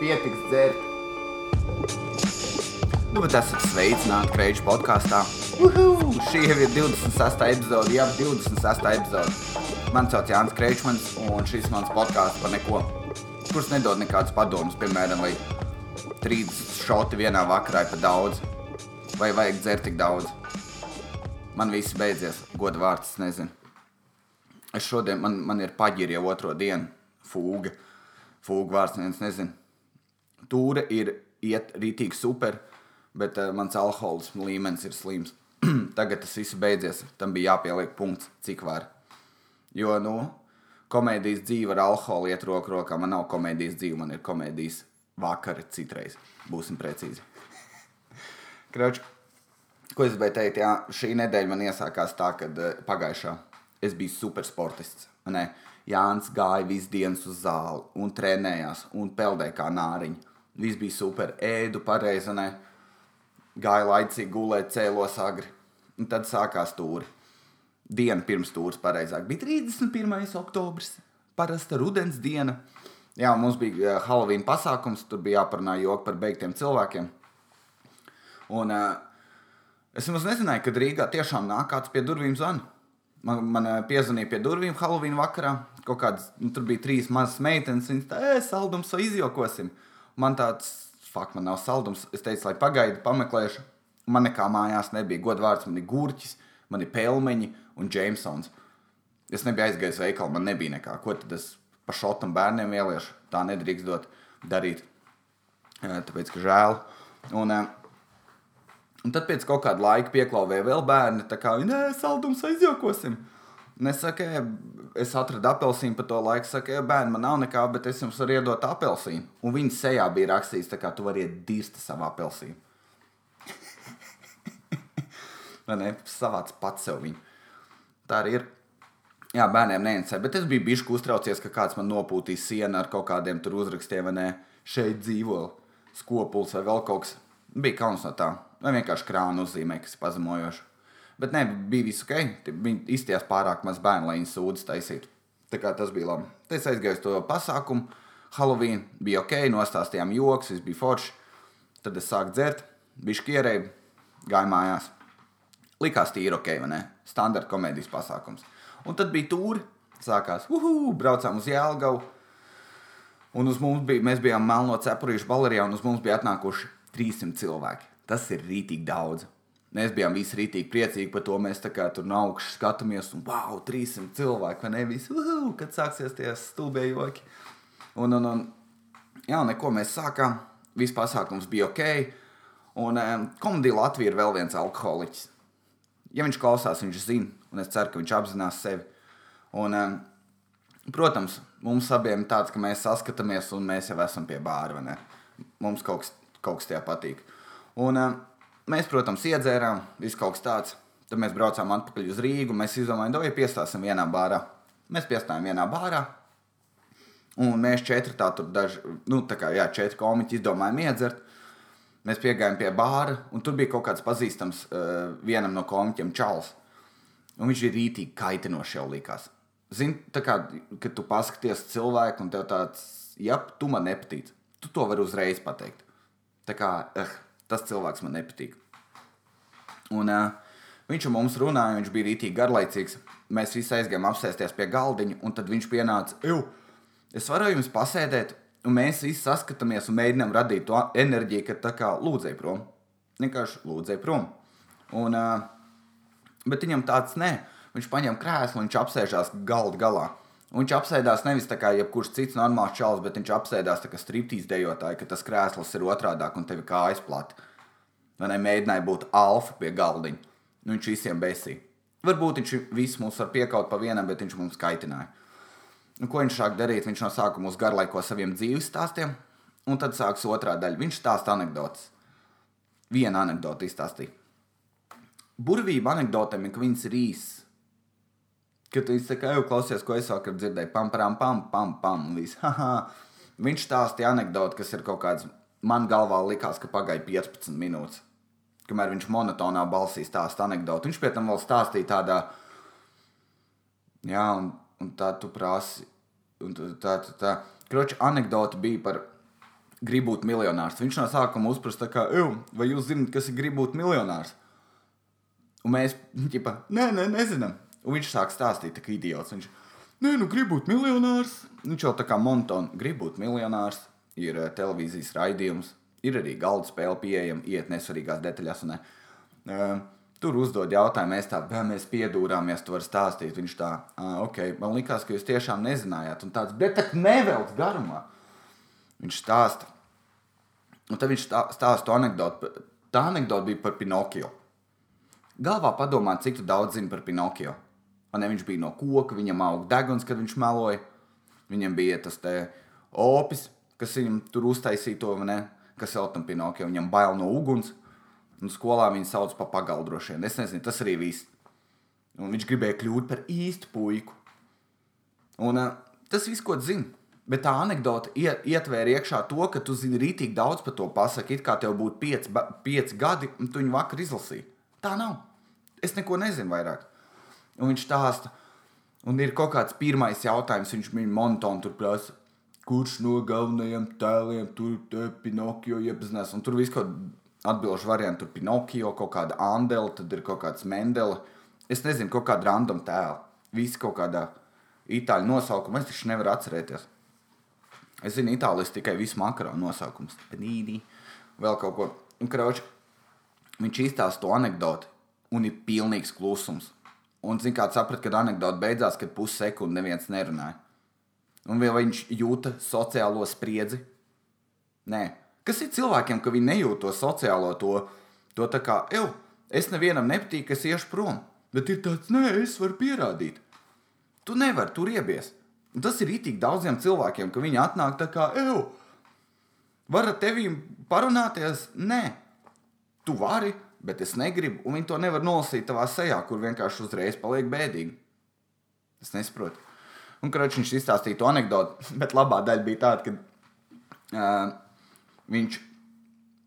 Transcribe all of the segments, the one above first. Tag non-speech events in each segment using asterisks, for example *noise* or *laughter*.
pietiks dzert. Nu, bet esat sveicināti Kreidžu podkāstā. Šī jau ir 26. epizode, jau 26. epizode. Mani sauc Jānis Kreidžmans, un šis mans podkāsts par neko, kurš nedod nekādus padomus, piemēram, vai 30 šoti vienā vakarā ir par daudz, vai vajag dzert tik daudz. Man viss beidzies, goda vārds, nezinu. Es šodien, man, man ir paģiri jau otro dienu, fūga. Fūga vārds, neviens nezina. Tūre ir iet rītīgi super, bet uh, mans alkohols līmenis ir slims. *clears throat* Tagad tas viss beidzies, tam bija jāpieliek punkts, cik var. Jo, nu, komēdijas dzīve ar alkoholu iet roku rokā. Man nav komēdijas dzīve, man ir komēdijas vakari citreiz. Būsim precīzi. *laughs* Kroč, ko es gribēju teikt? Jā, šī nedēļa man iesākās tā, ka uh, pagājušā es biju supersportists. Ne? Jānis gāja visu dienu uz zāli un trenējās un peldēja kā nāriņš. Viss bija super, ēdu pareizi, ne? gāja laicīgi gulēt, cēlos agri. Un tad sākās tūri. Diena pirms tūris pareizāk bija 31. oktobris, parasta rudens diena. Jā, mums bija uh, Halloween pasākums, tur bija jāparunā joki par beigtiem cilvēkiem. Un uh, es nemaz nezināju, ka Rīgā tiešām nāk kāds pie durvīm zvana. Man, man piezvanīja pie durvīm Halloween vakarā. Kaut kādas, nu, tur bija trīs mazas meitenes. Viņas tā, ej, saldums, vai izjokosim. Man tāds, fuck, man nav saldums. Es teicu, lai pagaidi, pameklēšu. Man nekā mājās nebija. Godvārds man ir gurķis, man ir pelmeņi un Jamesons. Es nebiju aizgājis veikalā, man nebija nekā. Ko tad es pa šotam bērniem ieliešu? Tā nedrīkst dot darīt. Tāpēc, ka žēl. Un, Un tad pēc kaut kāda laika pieklāvēja vēl bērni. Tā kā viņi saldums aizjokosim. Nesaka, es atradu apelsīnu par to laiku. Saka, bērni, man nav nekā, bet es jums varu iedot apelsīnu. Un viņa sejā bija rakstīts, ka tu vari iet dirsti savu apelsīnu. *laughs* Vai ne? Savāds pats sev viņu. Tā arī ir. Jā, bērniem neinteresē. Bet es biju bijis uztraucies, ka kāds man nopūtīs sienu ar kaut kādiem tur uzrakstiem, vai ne? Šeit dzīvo skopuls vai vēl kaut kas. Bija kauns no tā vai vienkārši krānu uzzīmē, kas ir pazemojoši. Bet nē, bija viss ok. Viņi izties pārāk maz bērnu, lai viņi sūdzas taisītu. Tā kā tas bija labi. Tad es aizgāju uz to pasākumu. Halloween bija ok, nostāstījām joks, viss bija forši. Tad es sāku dzert, bija skierēji, gāju mājās. Likās tīri ok, vai ne? Standarta komēdijas pasākums. Un tad bija tūri, sākās, uhu, braucām uz Jēlgavu. Un uz mums bija, mēs bijām melno cepurīšu balerijā, un uz mums bija atnākuši 300 cilvēki. Tas ir rītīgi daudz. Mēs bijām visi rītīgi priecīgi par to. Mēs tā kā tur no augšas skatāmies, un wow, 300 cilvēku, vai nevis, uhu, kad sāksies tie stulbie joki. Un, un, un jā, neko mēs sākām. Viss pasākums bija ok. Un um, komēdija Latvija ir vēl viens alkoholiķis. Ja viņš klausās, viņš zina, un es ceru, ka viņš apzinās sevi. Un, um, protams, mums abiem ir tāds, ka mēs saskatāmies, un mēs jau esam pie bāra. Mums kaut kas, kaut kas tajā patīk. Un, uh, mēs, protams, iedzērām, viss kaut kas tāds. Tad mēs braucām atpakaļ uz Rīgu. Mēs izdomājām, ka piestāsim vienā bārā. Mēs piestājām vienā bārā. Un mēs četri tā tur daži, nu, tā kā jā, četri komiķi izdomājām iedzert. Mēs piegājām pie bāra, un tur bija kaut kāds pazīstams uh, vienam no komiķiem, Čāls. Un viņš ir rītīgi kaitinošs jau likās. Zini, tā kā, kad tu paskaties cilvēku, un tev tāds, ja tu man nepatīc, tu to vari uzreiz pateikt. Tā kā, eh, tas cilvēks man nepatīk. Un, uh, viņš ar mums runāja, viņš bija rītīgi garlaicīgs. Mēs visi aizgājām apsēsties pie galdiņa, un tad viņš pienāca, Ew, es varu jums pasēdēt, un mēs visi saskatāmies un mēģinām radīt to enerģiju, ka tā kā lūdzēja prom. Vienkārši lūdzēja prom. Un, uh, bet viņam tāds nē, viņš paņem krēslu un viņš apsēžās galda galā. Un viņš apsēdās nevis tā kā jebkurš cits normāls čalis, bet viņš apsēdās tā kā striptīs dejotāji, ka tas krēsls ir otrādāk un tevi kājas plati. Vai ne mēģināja būt alfa pie galdiņa. Nu, viņš visiem besīja. Varbūt viņš visus mūs var piekaut pa vienam, bet viņš mums kaitināja. Un, ko viņš sāk darīt? Viņš no sākuma uz garlaiko saviem dzīves stāstiem, un tad sāks otrā daļa. Viņš stāsta anekdotas. Viena anekdote izstāstīja. Burvība anekdotēm ir, ka viņas ir īsas Kad viņš saka, jau klausies, ko es vakar dzirdēju, pam, pam, pam, pam, pam, viss. Viņš stāstīja anekdoti, kas ir kaut kāds, man galvā likās, ka pagāja 15 minūtes. Kamēr viņš monotonā balsī stāsta anekdoti. Viņš pie tam vēl stāstīja tādā, jā, un, un tā tu prasi, un tā, tā, tā. Kroči, anekdoti bija par grib būt miljonārs. Viņš no sākuma uzprasa, kā, vai jūs zināt, kas ir grib būt miljonārs? Un mēs, ģipa, nē, nē, nezinām. Un viņš sāk stāstīt, kā idiots. Viņš, nē, nu, grib būt miljonārs. Viņš jau tā kā montons, grib būt miljonārs. Ir uh, televīzijas raidījums, ir arī galda spēle pieejama, iet nesvarīgās detaļās. Un, uh, tur uzdod jautājumu, mēs tā, vai mēs piedūrāmies, tu vari stāstīt. Viņš tā, ah, ok, man likās, ka jūs tiešām nezinājāt. Un tāds, bet tā nevelc garumā. Viņš stāsta. Un tad viņš stāsta to anekdoti. Tā anekdote bija par Pinokio. Galvā padomā, cik daudz zina par Pinokio. Ne, viņš bija no koka, viņam auga deguns, kad viņš meloja. Viņam bija tas opis, kas viņam tur uztaisīja to, kas vēl tam Pinokio. Viņam bail no uguns. Un skolā viņu sauc par pagaldrošiem. Es nezinu, tas arī viss. Un viņš gribēja kļūt par īstu puiku. Un uh, tas viss, ko zina. Bet tā anekdote ietvēra iekšā to, ka tu zini rītīgi daudz par to pasaki, it kā tev būtu pieci, pieci gadi, un tu viņu vakar izlasīji. Tā nav. Es neko nezinu vairāk. Un viņš stāsta, un ir kaut kāds pirmais jautājums, viņš man monotoni tur prasa, kurš no galvenajiem tēliem tur te Pinokio iepazinās. Un tur viss kaut atbilžu variantu, tur Pinokio, kaut kāda Andela, tad ir kaut kāds Mendela. Es nezinu, kaut kāda random tēla. Visi kaut kādā itāļu nosaukumā, es taču nevaru atcerēties. Es zinu, itālijas tikai visu makaronu nosaukums. Panīni, vēl kaut ko. Un, krauč, viņš izstāsta to anekdoti, un ir pilnīgs klusums. Un, zin, kāds saprat, kad anekdote beidzās, kad pussekundi neviens nerunāja. Un vai viņš jūta sociālo spriedzi? Nē. Kas ir cilvēkiem, ka viņi nejūt to sociālo, to, to tā kā, eju, es nevienam nepatīku, kas iešu prom. Bet ir tāds, nē, es varu pierādīt. Tu nevari tur iebies. Un tas ir itī daudziem cilvēkiem, ka viņi atnāk tā kā, eju, var ar tevi parunāties? Nē, tu vari, bet es negribu, un viņi to nevar nolasīt tavā sejā, kur vienkārši uzreiz paliek bēdīgi. Es nesaprotu. Un, kurš viņš izstāstīja to anekdoti, *laughs* bet labā daļa bija tāda, ka uh, viņš,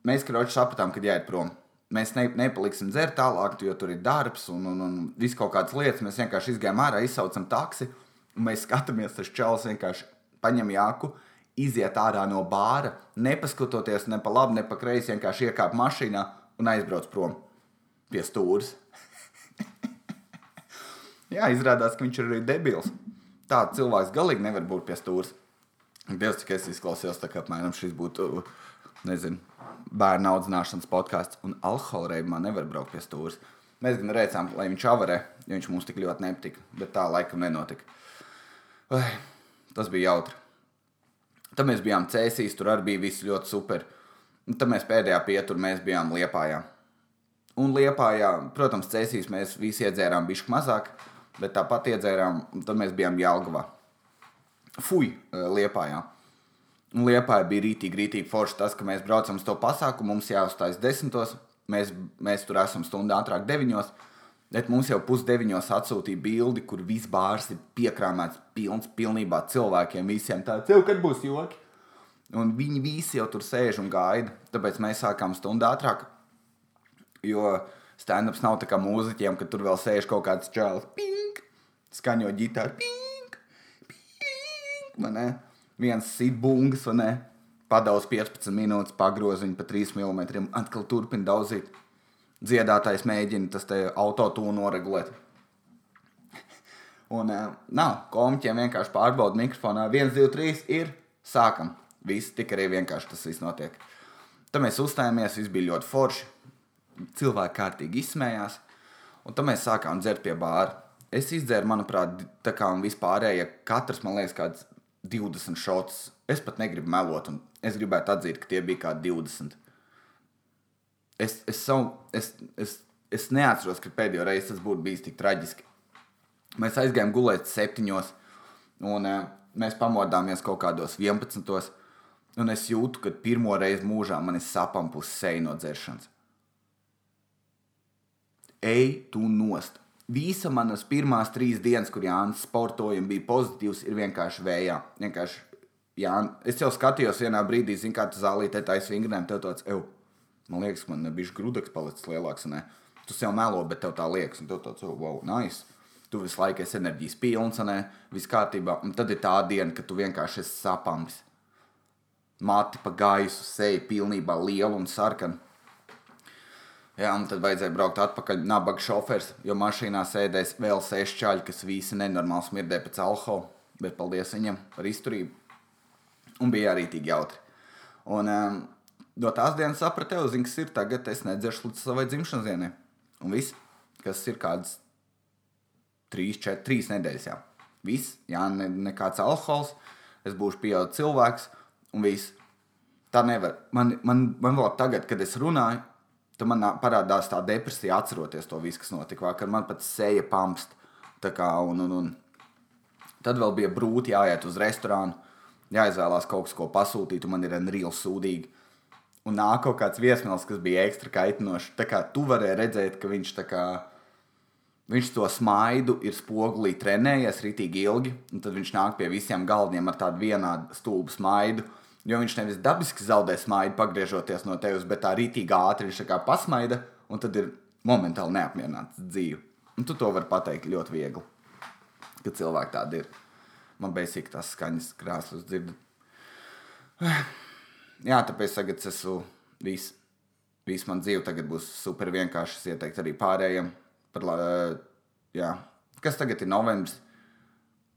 mēs, kurš sapratām, ka jāiet prom. Mēs ne, nepaliksim dzert tālāk, jo tur ir darbs un, un, un viss kaut kādas lietas. Mēs vienkārši izgājām ārā, izsaucam taksi. Un mēs skatāmies, tas čels vienkārši paņem jāku, iziet ārā no bāra, nepaskatoties ne pa labi, ne pa kreisi, vienkārši iekāp mašīnā un aizbrauc prom pie stūres. *laughs* Jā, izrādās, ka viņš ir arī debils. Tāds cilvēks galīgi nevar būt pie stūres. Dievs, cik es izklausījos, tā kā apmēram šis būtu, nezinu, bērnu audzināšanas podkāsts, un alkohola reibumā nevar braukt pie stūres. Mēs gan redzējām, lai viņš avarē, jo viņš mums tik ļoti nepatika, bet tā laikam nenotika. Ai, tas bija jautri. Tad mēs bijām cēsīs, tur arī bija viss ļoti super. Un tad mēs pēdējā pieturā bijām Liepājā. Un Liepājā, protams, cēsīs mēs visi iedzērām bišķi mazāk, bet tāpat iedzērām, un tad mēs bijām Jālgavā. Fui, eh, Liepājā. Un Liepājā bija rītīgi, rītīgi forši tas, ka mēs braucam uz to pasākumu, mums jāuzstājas desmitos, mēs, mēs tur esam stundu ātrāk deviņos. Bet mums jau pusdeviņos atsūtīja bildi, kur viss bārs ir piekrāmēts pilns, pilnībā cilvēkiem. Visiem tāds jau kad būs joki. Un viņi visi jau tur sēž un gaida. Tāpēc mēs sākām stundu ātrāk. Jo stand-ups nav tā kā mūziķiem, ka tur vēl sēž kaut kāds čels. Pink! Skaņo ģitāru. Pink! Pink! Man ne? Viens sit bungas, vai ne? Padauz 15 minūtes, pagroz viņu pa 3 mm. Atkal turpina daudzīt dziedātājs mēģina tas autotūnu noregulēt. Un uh, nav komiķiem vienkārši pārbauda mikrofonā. 1, 2, 3 ir sākam. Viss tik arī vienkārši tas viss notiek. Tad mēs uzstājāmies, viss bija ļoti forši. Cilvēki kārtīgi izsmējās. Un tad mēs sākām dzert pie bāra. Es izdzēru, manuprāt, tā kā un vispārējie, ja katrs man liekas, kāds 20 šots. Es pat negribu melot, un es gribētu atzīt, ka tie bija kā 20 es, es, savu, es, es, es neatceros, ka pēdējo reizi tas būtu bijis tik traģiski. Mēs aizgājām gulēt septiņos, un uh, mēs pamodāmies kaut kādos 11. Un es jūtu, ka pirmo reizi mūžā man ir sapām puses seja no dzeršanas. Ej, tu nost! Visa manas pirmās trīs dienas, kur Jānis sportoja un bija pozitīvs, ir vienkārši vējā. Vienkārši, jā, es jau skatījos vienā brīdī, zinu, kā tu zālītē taisa vingrēm, tev tāds, eju, Man liekas, man bija grūdaks palicis lielāks. Ne? Tu jau melo, bet tev tā liekas, un tev tāds oh, - wow, nice. Tu visu laiku esi enerģijas pilns, ne? Viss kārtībā. Un tad ir tā diena, kad tu vienkārši esi sapams. Mati pa gaisu, seja pilnībā liela un sarkana. Jā, un tad vajadzēja braukt atpakaļ. Nabaga šofers, jo mašīnā sēdēs vēl seši čaļi, kas visi nenormāli smirdē pēc alkohola. Bet paldies viņam par izturību. Un bija arī tik jautri. Un um, no tās dienas sapratu, zin, kas ir tagad, es nedzeršu līdz savai dzimšanas dienai. Un viss, kas ir kādas trīs, četras, trīs nedēļas. Jā, viss, jā ne, nekāds alkohols, es būšu pieaugušs cilvēks, un viss. Tā nevar. Man, man, man vēl tagad, kad es runāju, tad man parādās tā depresija, atceroties to visu, kas notika vakar. Man pat seja pamst. Kā, un, un, un. Tad vēl bija brūti jāiet uz restorānu, jāizvēlās kaut kas, ko pasūtīt, un man ir reāli sūdīgi. Un nāk kaut kāds viesmīlis, kas bija ekstra kaitinošs. Tā kā tu varēji redzēt, ka viņš, kā, viņš to smaidu ir spogulī trenējies rītīgi ilgi, un tad viņš nāk pie visiem galveniem ar tādu vienādu stulbu smaidu. Jo viņš nevis dabiski zaudē smaidu, pagriežoties no tevis, bet tā rītīgi ātri viņš kā pasmaida, un tad ir momentāli neapmierināts dzīve. Un tu to vari pateikt ļoti viegli, ka cilvēki tādi ir. Man beidzīgi tās skaņas krāsas dzird. *sighs* Jā, tāpēc tagad es esmu viss. Viss man dzīve tagad būs super vienkārši. Es ieteiktu arī pārējiem. Par, jā. Kas tagad ir novembris?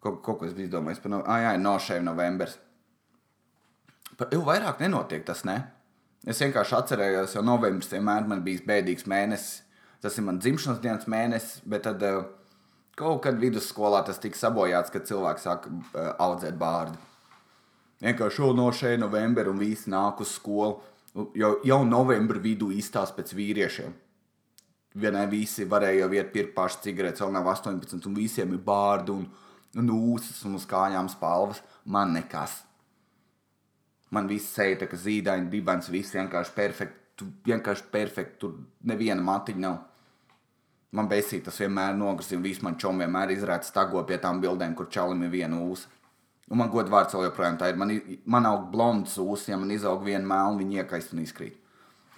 Ko, ko, es biju izdomājis par no... ah, jā, nošēju novembris. Jau vairāk nenotiek tas, ne? Es vienkārši atcerējos, jo novembris vienmēr man bija bēdīgs mēnesis. Tas ir mans dzimšanas dienas mēnesis, bet tad uh, kaut kad vidusskolā tas tika sabojāts, kad cilvēks sāk uh, audzēt bārdu. Vienkārši jau no šeit novembra un visi nāk uz skolu. Jau, jau novembra vidū izstāsta pēc vīriešiem. Vienai visi varēja jau iet pirkt pašu cigaretes, vēl nav 18, un visiem ir bārdi un, un ūsas un uz kājām spalvas. Man nekas. Man viss seja tā kā zīdaini, dibens, viss vienkārši perfekti. Tu vienkārši perfekti, tur neviena matiņa nav. Man besīk tas vienmēr nogrozījums, viss man čom vienmēr izrāda stago pie tām bildēm, kur čalim ir viena ūsa. Un man godu vārds vēl joprojām tā ir. Man, man aug blonds ūsas, ja man izaug viena mēlna, viņa iekaist un izkrīt.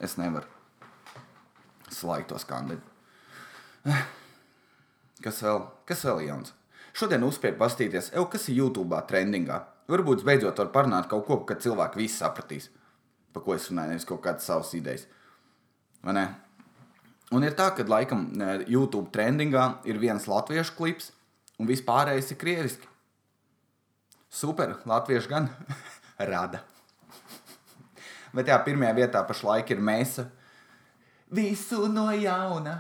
Es nevaru. Slaikt to skandēt. Kas vēl? Kas vēl jauns? Šodien uzspēju pastīties, ev, kas ir YouTube trendingā. Varbūt beidzot var parunāt kaut ko, kad cilvēki visi sapratīs, par ko es runāju, nevis kaut kādas savas idejas. Vai ne? Un ir tā, ka laikam YouTube trendingā ir viens latviešu klips, un vispārējais ir krieviski. Super, latvieši gan *laughs* rada. Bet jā, pirmajā vietā pašlaik ir mēsa. Visu no jauna.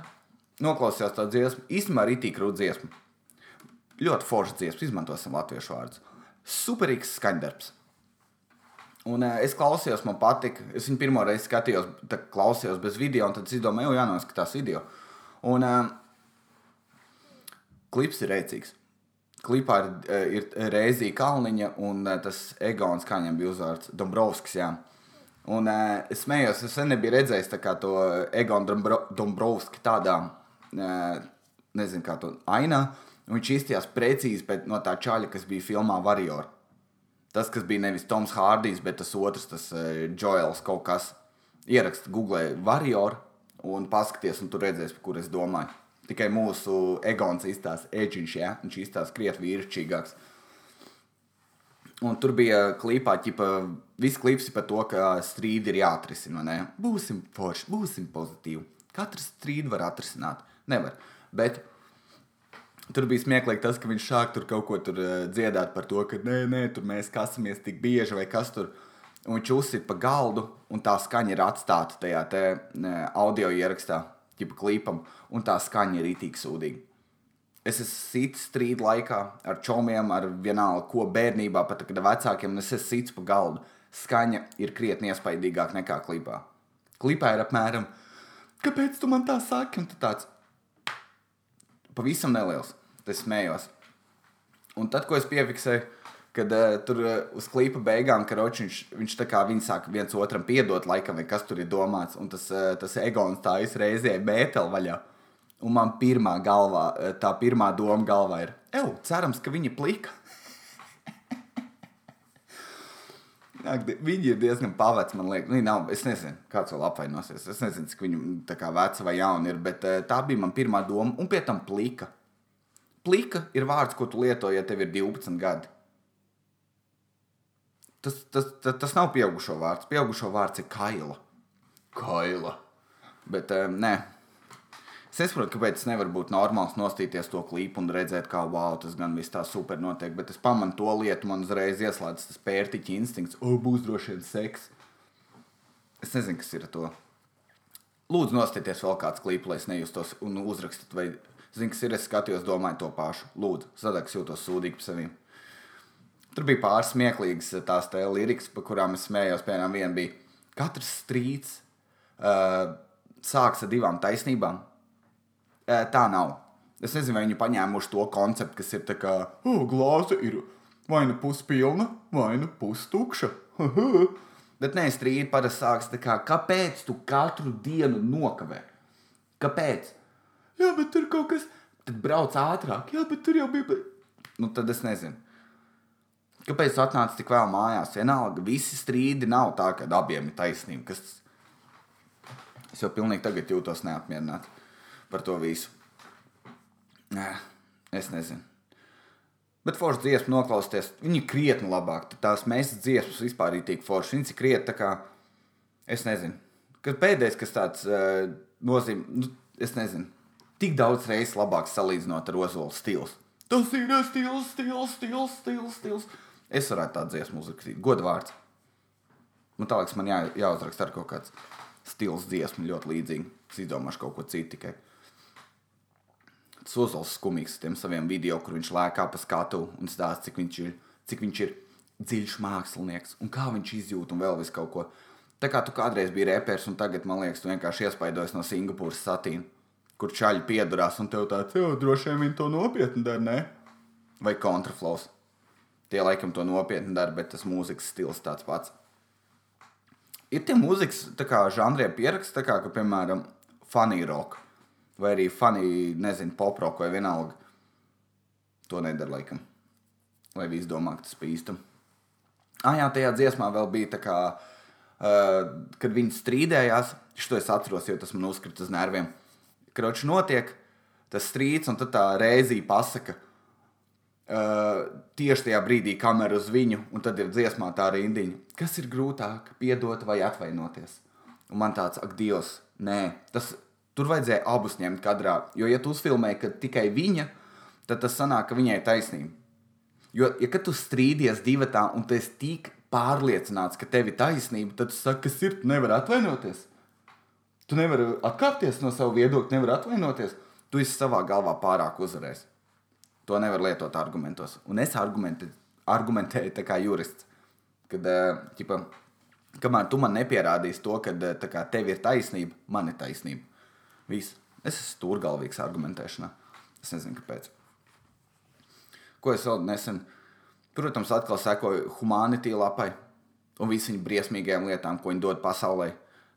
Noklausījos to dziesmu, īstenībā arī tīk rūdziesmu dziesmu. Ļoti forša dziesma, izmantosim latviešu vārdus superīgs skaņdarbs. Un uh, es klausījos, man patika. Es viņu pirmo reizi skatījos, klausījos bez video, un tad es domāju, jau jānoskatās video. Un uh, klips ir rēcīgs. Klipā ir, uh, ir Reizija Kalniņa un uh, tas Egons, kā viņam bija uzvārds, Dombrovskis. Jā. Un uh, es smējos, es nebiju redzējis to Egonu Dombro, Dombrovski tādā, uh, nezinu, kā to ainā. Uh, viņš izstījās precīzi pēc no tā čaļa, kas bija filmā Warrior. Tas, kas bija nevis Toms Hārdijs, bet tas otrs, tas uh, Joels kaut kas. Ierakst Google Warrior un paskaties, un tur redzēs, par kur es domāju. Tikai mūsu Egons izstāsta Edžiņš, ja? viņš izstāsta krietni vīrišķīgāks. Un tur bija klipā, ķipa, viss klips ir par to, ka strīdi ir jāatrisina. Ne? Būsim forši, būsim pozitīvi. Katru strīdu var atrisināt. Nevar. Bet Tur bija smieklīgi tas, ka viņš sāk tur kaut ko tur, uh, dziedāt par to, ka nē, nē, tur mēs kasamies tik bieži vai kas tur. Un viņš uzsita pa galdu, un tā skaņa ir atstāta tajā te, ne, audio ierakstā, tipa klipam, un tā skaņa ir itī sūdīga. Es esmu sits strīdu laikā ar čomiem, ar vienalga, ko bērnībā, pat kad vecākiem, un es esmu sits pa galdu. Skaņa ir krietni iespaidīgāka nekā klipā. Klipā ir apmēram, kāpēc tu man tā saki? Un tu tāds pavisam neliels es smējos. Un tad, ko es piefiksēju, kad uh, tur uh, uz klipa beigām, ka Ročiņš, viņš tā kā viņi sāk viens otram piedot, laikam, kas tur ir domāts, un tas, uh, tas egons tā izreizē mēteli vaļā. Un man pirmā galvā, tā pirmā doma galvā ir, eju, cerams, ka viņa plika. Viņi ir diezgan paveci, man liekas. Viņi nav, es nezinu, kāds vēl apvainosies. Es nezinu, cik viņi tā kā veci vai jauni ir, bet tā bija mana pirmā doma. Un pie tam plika. Plika ir vārds, ko tu lieto, ja tev ir 12 gadi. Tas, tas, tas, tas nav pieaugušo vārds. Pieaugušo vārds ir kaila. Kaila. Bet um, nē. Es nesaprotu, kāpēc es nevaru būt normāls, nostīties to klipu un redzēt, kā wow, tas gan viss tā super notiek. Bet es pamanu to lietu, man uzreiz ieslēdz tas pērtiķa instinkts, o, būs droši vien seks. Es nezinu, kas ir to. Lūdzu, nostieties vēl kāds klips, lai es nejustos un uzrakstiet, vai zinu, kas ir. Es skatījos, domāju to pašu. Lūdzu, sadaks jūtos sūdīgi par sevi. Tur bija pāris smieklīgas tās tā lirikas, par kurām es smējos. Piemēram, viena bija katrs strīds uh, sāks ar divām taisnībām tā nav. Es nezinu, vai viņi paņēmuši to konceptu, kas ir tā kā, oh, glāze ir vai nu puspilna, vai nu pustukša. *laughs* Bet nē, strīdi parasti sākas tā kā, kāpēc tu katru dienu nokavē? Kāpēc? Jā, bet tur kaut kas, tad brauc ātrāk. Jā, bet tur jau bija. Nu, tad es nezinu. Kāpēc tu atnāci tik vēl mājās? Vienalga, visi strīdi nav tā, ka abiem ir taisnība. Kas... Es jau pilnīgi tagad jūtos neapmierināts par to visu. Nē, es nezinu. Bet forši dziesmu noklausties, viņi ir krietni labāk. Tās mēs dziesmas vispār ir tik forši. Viņas ir krietni tā kā, es nezinu. Kad pēdējais, kas tāds uh, nozīmē, nu, es nezinu, tik daudz reizes labāk salīdzinot ar Ozolu stils. Tas ir stils, stils, stils, stils, stils. Es varētu tādu dziesmu uzrakstīt. Godvārds. Man tā liekas, man jā, jāuzraksta ar kaut kāds stils dziesmu ļoti līdzīgi. Es izdomāšu kaut ko citu tikai. Sozols skumīgs ar tiem saviem video, kur viņš lēkā pa skatu un stāsta, cik viņš ir, cik viņš ir dziļš mākslinieks un kā viņš izjūt un vēl visu kaut ko. Tā kā tu kādreiz biji reperis un tagad, man liekas, tu vienkārši iespaidojies no Singapūras satīna, kur čaļi piedurās un tev tāds, jau droši vien viņi to nopietni dara, ne? Vai kontraflows. Tie laikam to nopietni dara, bet tas mūzikas stils tāds pats. Ir tie mūzikas kā, žanriem pieraksts, kā, ka, piemēram, funny rock vai arī fani, nezinu, poproku vai vienalga. To nedara laikam. Lai viss domā, ka tas pīstam. Ah, jā, tajā dziesmā vēl bija tā kā, uh, kad viņi strīdējās. Šo es atceros, jo tas man uzkrita uz nerviem. Kroči notiek tas strīds, un tad tā reizī pasaka. Uh, tieši tajā brīdī kamera uz viņu, un tad ir dziesmā tā rindiņa. Kas ir grūtāk, piedot vai atvainoties? Un man tāds, ak, Dievs, nē, tas Tur vajadzēja abus ņemt kadrā. Jo, ja tu uzfilmē tikai viņa, tad tas sanāk, ka viņai ir taisnība. Jo, ja tu strīdies divi tā, un tu esi tik pārliecināts, ka tev ir taisnība, tad tu saki, kas ir, tu nevari atvainoties. Tu nevari atkāpties no sava viedokļa, nevari atvainoties. Tu esi savā galvā pārāk uzvarējis. To nevar lietot argumentos. Un es argumentē, argumentēju tā kā jurists. Kad, ķipa, kamēr tu man nepierādīsi to, ka kā, tev ir taisnība, man ir taisnība. Viss. Es esmu stūrgalvīgs argumentēšanā. Es nezinu, kāpēc. Ko es vēl nesen, protams, atkal sekoju humanitī lapai un visām briesmīgajām lietām, ko viņi dod pasaulē.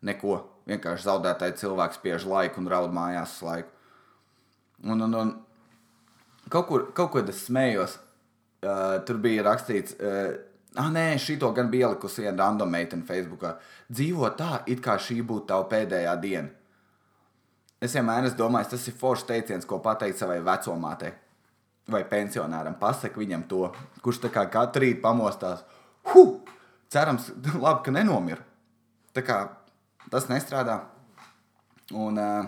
Neko. Vienkārši zaudētāji cilvēks spiež laiku un raud mājās laiku. Un, un, un kaut kur, kaut kur es smējos. Uh, tur bija rakstīts, uh, ah, nē, šī to gan bija ielikusi viena random meitene Facebookā. Dzīvo tā, it kā šī būtu tava pēdējā diena. Es vienmēr esmu domājis, tas ir foršs teiciens, ko pateikt savai vecumātei vai pensionāram. Pasaka viņam to, kurš tā kā katru rītu pamostās. Huh! Cerams, *laughs* labi, ka nenomira. Tā kā tas nestrādā. Un uh,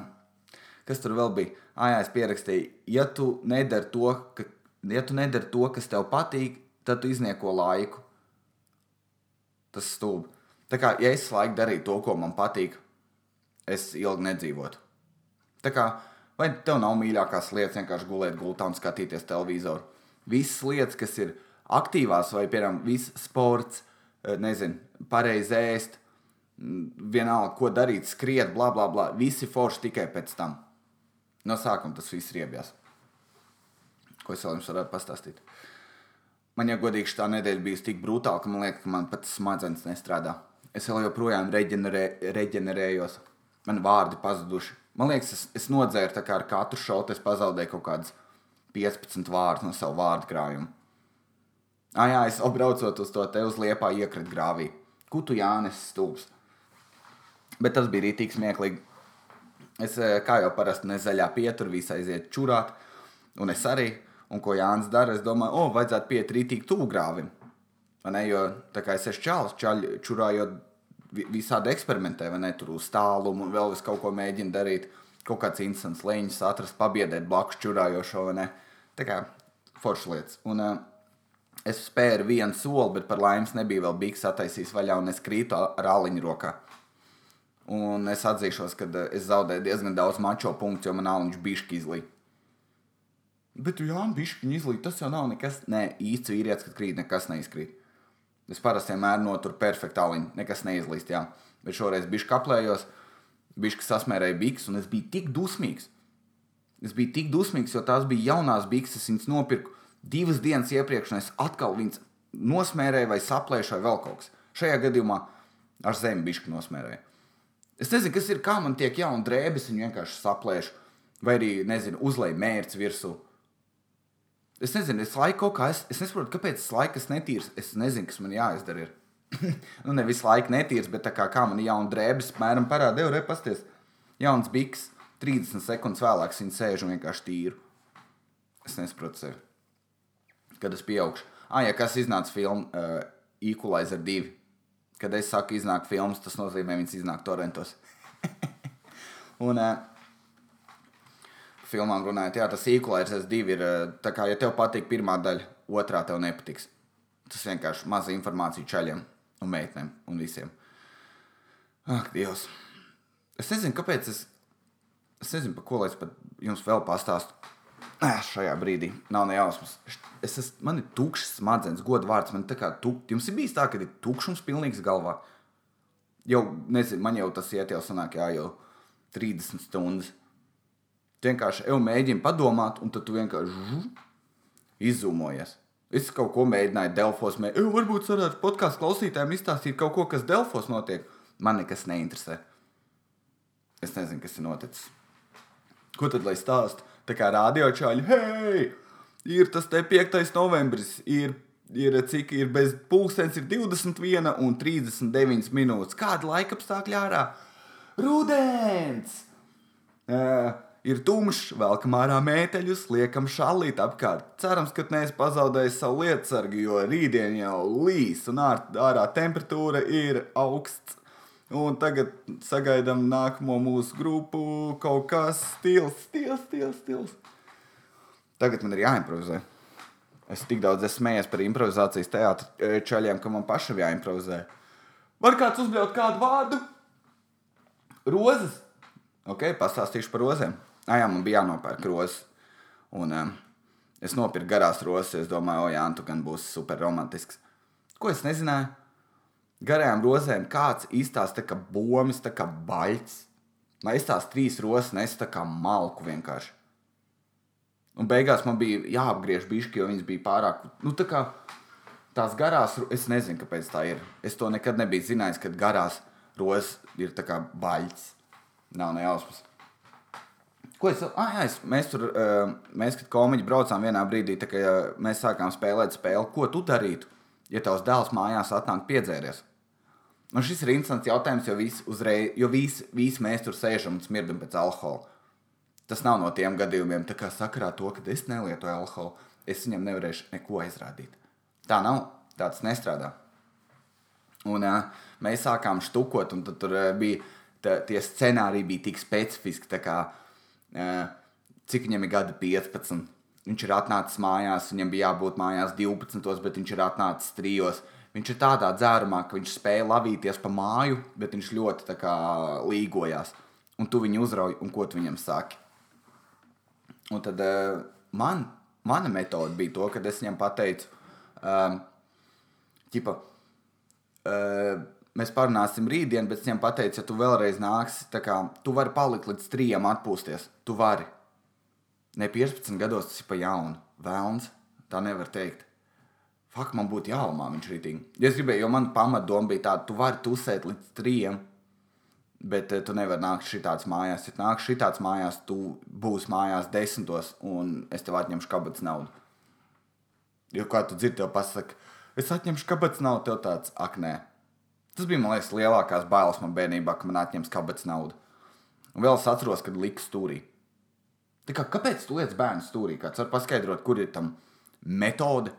kas tur vēl bija? Ah, jā, es pierakstīju, ja tu nedari to, ka, ja tu nedari to, kas tev patīk, tad tu iznieko laiku. Tas stulbi. Tā kā ja es laiku darītu to, ko man patīk, es ilgi nedzīvotu. Tā kā, vai tev nav mīļākās lietas vienkārši gulēt gultā un skatīties televizoru? Visas lietas, kas ir aktīvās, vai, piemēram, viss sports, eh, nezinu, pareizi ēst, vienalga, ko darīt, skriet, bla, bla, bla. Visi forši tikai pēc tam. No sākuma tas viss riebjās. Ko es vēl jums varētu pastāstīt? Man, ja godīgi, šī nedēļa bija tik brutāla, ka man liekas, ka man pat smadzenes nestrādā. Es vēl joprojām reģenerē, reģenerējos. Man vārdi pazuduši. Man liekas, es, es nodzēru tā kā ar katru šautu, es pazaudēju kaut kādus 15 vārdus no savu vārdu krājuma. Ah, jā, es braucot uz to te uz liepā iekritu grāvī. Kutu Jānis stūps. Bet tas bija rītīgi smieklīgi. Es, kā jau parasti, nezaļā pietur, visai aiziet čurāt, un es arī. Un ko Jānis dara, es domāju, o, vajadzētu piet rītīgi tuvu grāvim. vai ne? Jo tā kā es esmu čāls, čurājot visādi eksperimentē, vai ne? Tur uz tālumu vēl vis kaut ko mēģina darīt. Kaut kāds instants leņķis atrast, pabiedēt blakus čurājošo, vai ne? Tā kā foršas lietas. Un, uh, Es spēru vienu soli, bet par laimi nebija vēl bijis attaisījis vaļā, un es krītu ar āliņu rokā. Un es atzīšos, ka eh, es zaudēju diezgan daudz mačo punktu, jo man āliņš bija izlīdz. Bet, jā, bišķiņi izlīdz, tas jau nav nekas. Nē, īsts vīrietis, kad krīt, nekas neizkrīt. Es parasti vienmēr noturu perfektu āliņu, nekas neizlīst, jā. Bet šoreiz bišķi kaplējos, bišķi sasmērēju biks, un es biju tik dusmīgs. Es biju tik dusmīgs, jo tās bija jaunās bikses, es viņas nopirku divas dienas iepriekš, un es atkal viņas nosmērēju vai saplēšu vai vēl kaut kas. Šajā gadījumā ar zemi bišķi nosmērēju. Es nezinu, kas ir, kā man tiek jauna drēbes, viņa vienkārši saplēšu, vai arī, nezinu, uzlēju mērķi virsū. Es nezinu, es laiku kaut kā, es, es nesaprotu, kāpēc tas laiks netīrs. Es nezinu, kas man jāizdara. *laughs* Nu, ne visu laiku netīrs, bet kā, kā man ir jauna drēbes, mēram parāda, jau repasties. Jauns biks, 30 sekundes vēlāk viņa sēž un vienkārši tīru. Es nesaprotu sevi. Kad es pieaugšu. Ah, ja kas iznāca filma uh, Equalizer 2. Kad es saku, iznāk filmas, tas nozīmē, viņas iznāk torrentos. *laughs* un uh, filmām runājot, jā, tas Equalizer 2 ir, uh, tā kā, ja tev patīk pirmā daļa, otrā tev nepatiks. Tas vienkārši maza informācija čaļiem un meitenēm un visiem. Ak, Dievs! Es nezinu, kāpēc es. Es nezinu, par ko lai es pat jums vēl pastāstu. Nē, šajā brīdī nav ne jausmas. Es esmu, man ir tukšs smadzenes, godu vārds. Man tā kā tuk, jums ir bijis tā, ka ir tukšums pilnīgs galvā. Jau, nezinu, man jau tas iet jau sanāk, jā, jau 30 stundas. Tu vienkārši jau mēģini padomāt, un tu vienkārši izzūmojies. Es kaut ko mēģināju Delfos. Mē... "Ej, Varbūt varētu podkāstu klausītājiem izstāstīt kaut ko, kas Delfos notiek. Man nekas neinteresē. Es nezinu, kas ir noticis. Ko tad lai stāsta? Tā kā radio čāļi, hei, ir tas te 5. novembris, ir, ir cik ir bez pulkstenis, ir 21 un 39 minūtes. Kāda laika apstākļa ārā? Rudens! Uh, ir tumšs, velkam ārā mēteļus, liekam šallīt apkārt. Cerams, ka neesi pazaudējis savu lietasargu, jo rītdien jau līs un ār, ārā temperatūra ir augsts. Un tagad sagaidām nākamo mūsu grupu, kaut kas stils, stils, stils, stils. Tagad man ir jāimprovizē. Es tik daudz esmu smējies par improvizācijas teātriem čaļiem, ka man pašam jāimprovizē. Var kāds uzbļaut kādu vārdu? Rozes. Ok, pastāstīšu par rozēm. Ah, jā, man bija jānopērk rozes. Un um, es nopirku garās rozes. Es domāju, o, jā, tu gan būsi super romantisks. Ko es nezināju? garajām rozēm kāds izstāsta, ka bombas tā kā baļķis. Lai es tās trīs rozes nesu tā kā malku vienkārši. Un beigās man bija jāapgriež bišķi, jo viņas bija pārāk. Nu, tā kā tās garās, es nezinu, kāpēc tā ir. Es to nekad nebiju zinājis, ka garās rozes ir tā kā baļķis. Nav ne jausmas. Ko es, ah, jā, es, mēs tur, uh, mēs, kad komiķi braucām vienā brīdī, tā kā uh, mēs sākām spēlēt spēli, ko tu darītu, ja tavs dēls mājās atnāk piedzēries? Un šis ir interesants jautājums, jo visi, uzreiz, jo visi, visi mēs tur sēžam un smirdam pēc alkohola. Tas nav no tiem gadījumiem, kā sakarā to, ka es nelietoju alkoholu, es viņam nevarēšu neko izrādīt. Tā nav, tā tas nestrādā. Un uh, mēs sākām štukot, un tur uh, bija tā, tie scenāriji bija tik specifiski, kā, uh, cik viņam ir gadi 15. Viņš ir atnācis mājās, viņam bija jābūt mājās 12, bet viņš ir atnācis 3. Viņš ir tādā dzērumā, ka viņš spēja lavīties pa māju, bet viņš ļoti kā, līgojās. Un tu viņu uzrauj, un ko tu viņam saki? Un tad man, mana metode bija to, ka es viņam pateicu, um, ķipa, uh, mēs parunāsim rītdien, bet es viņam pateicu, ja tu vēlreiz nāksi, kā, tu vari palikt līdz trījiem atpūsties. Tu vari. Ne 15 gados tas ir pa jaunu. Vēlns, tā nevar teikt. Fak, man būtu jālamā viņš rītīgi. Ja es gribēju, jo man pamatdoma bija tāda, tu vari tusēt līdz trījiem, bet uh, tu nevari nākt šitāds mājās. Ja nāks šitāds mājās, tu būsi mājās desmitos, un es tev atņemšu kabatas naudu. Jo kā tu dzirdi, tev pasaka, es atņemšu kabatas naudu, tev tāds, ak, nē. Tas bija, man liekas, lielākās bailes man bērnībā, ka man atņems kabatas naudu. Un vēl es atceros, kad liku stūrī. Tā kā, kāpēc tu liec bērnu stūrī? Kāds var paskaidrot, kur ir tam metode?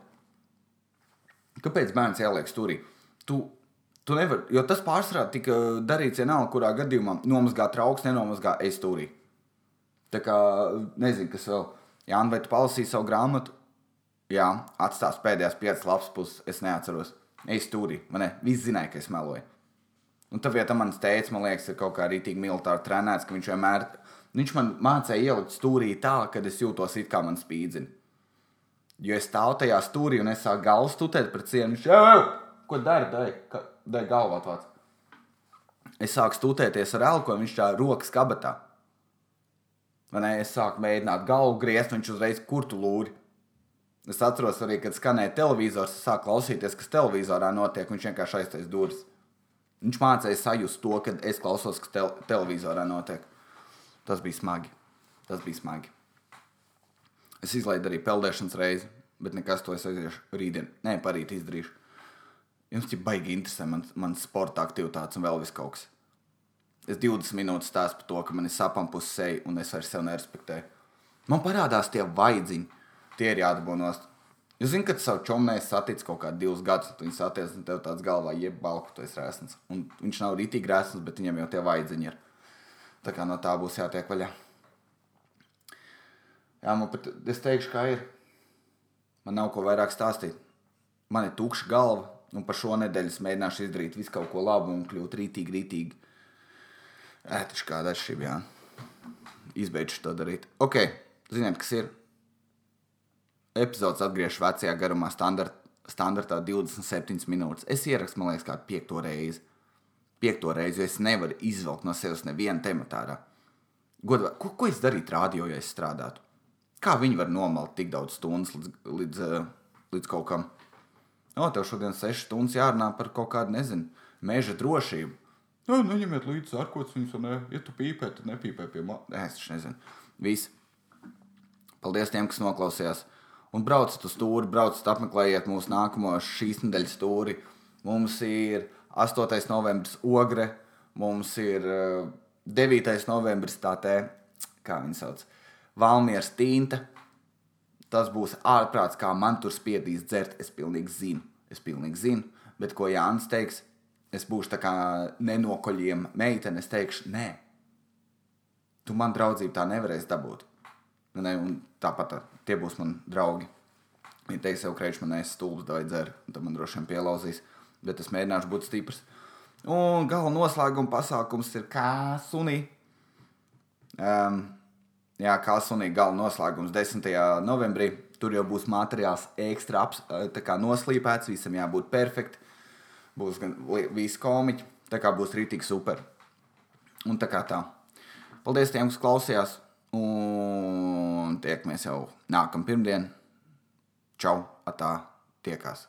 Kāpēc bērns ieliek stūrī? Tu, tu nevari, jo tas pārsvarā tika darīts vienalga, kurā gadījumā nomazgā trauks, nenomazgā es stūrī. Tā kā nezinu, kas vēl. Jā, vai tu palasīji savu grāmatu? Jā, atstās pēdējās piecas lapas puses, es neatceros. Es stūrī, man ne, viss zināja, ka es meloju. Un tā vietā mans teicis, man liekas, ir kaut kā rītīgi militāri trenēts, ka viņš vienmēr, viņš man mācīja ielikt stūrī tā, ka es jūtos it kā man spīdzina. Jo es stāvu tajā stūrī un es sāku galvu stūtēt pret sienu. Viņš jau, ko dari, dai, dai galvā tāds. Es sāku stūtēties ar elku, un viņš tā rokas kabatā. Ne? Es sāku mēģināt galvu griezt, viņš uzreiz kur tu lūri. Es atceros arī, kad skanēja televizors, es sāku klausīties, kas televizorā notiek. Viņš vienkārši aiztais durvis. Viņš mācīja sajust to, kad es klausos, kas tel televizorā notiek. Tas bija smagi. Tas bija smagi. Es izlaidu arī peldēšanas reizi, bet nekas to es aiziešu rītdien. Nē, parīt izdarīšu. Jums ir baigi interesē man, man sporta aktivitātes un vēl viss kaut kas. Es 20 minūtes stāstu par to, ka man ir sapam pusi seja un es vairs sev nerespektēju. Man parādās tie vaidziņi, tie ir jādabū nost. Jūs zināt, ka savu čomnēs saticis kaut kādā divus gadus, un viņš satiec, un tev tāds galvā jeb balku, tu esi rēsns. Un viņš nav rītīgi rēsns, bet viņam jau tie vaidziņi ir. Tā kā no tā būs jātiek vaļā. Jā, man pat, es teikšu, kā ir. Man nav ko vairāk stāstīt. Man ir tukša galva, un par šo nedēļu es mēģināšu izdarīt visu kaut ko labu un kļūt rītīgi, rītīgi. Ētiši kāda atšķirība, jā. Izbeigšu to darīt. Ok, ziniet, kas ir? Epizodes atgriežas vecajā garumā, standart, standartā 27 minūtes. Es ierakstu, man liekas, kā piekto reizi. Piekto reizi, jo es nevaru izvilkt no sevis nevienu tematārā. Godvā, ko, ko es darītu radio, ja es strādātu? Kā viņi var nomalt tik daudz stundas līdz, līdz, līdz, līdz kaut kam? O, tev šodien sešas stundas jārunā par kaut kādu, nezinu, meža drošību. Nē, neņemiet līdzi sarkots viņus, un ne, ja tu pīpē, tad nepīpē pie manis. Es nezinu. Viss. Paldies tiem, kas noklausījās. Un brauciet uz stūri, brauciet, apmeklējiet mūsu nākamo šīs nedēļas stūri. Mums ir 8. novembris ogre, mums ir 9. novembris tā te, kā viņi sauc, Valmieras tinta. Tas būs ārprāts, kā man tur spiedīs dzert. Es pilnīgi zinu, es pilnīgi zinu. Bet ko Jānis teiks, es būšu tā kā nenokoļiem meitene. Es teikšu, nē, tu man draudzību tā nevarēsi dabūt. Ne, un tāpat tā, tie būs mani draugi. Viņi teiks, jau krēķis man ir stulbs, vai dzer, tad man droši vien pielauzīs. Bet es mēģināšu būt stiprs. Un gala noslēguma pasākums ir kā sunī. Um, Jā, kā sunīga gala noslēgums 10. novembrī. Tur jau būs materiāls ekstra noslīpēts, visam jābūt perfektam. Būs gan visi komiķi, tā kā būs rītīgi super. Un tā kā tā. Paldies tiem, kas klausījās. Un tiekamies jau nākamā pirmdiena. Čau, atā, tiekās!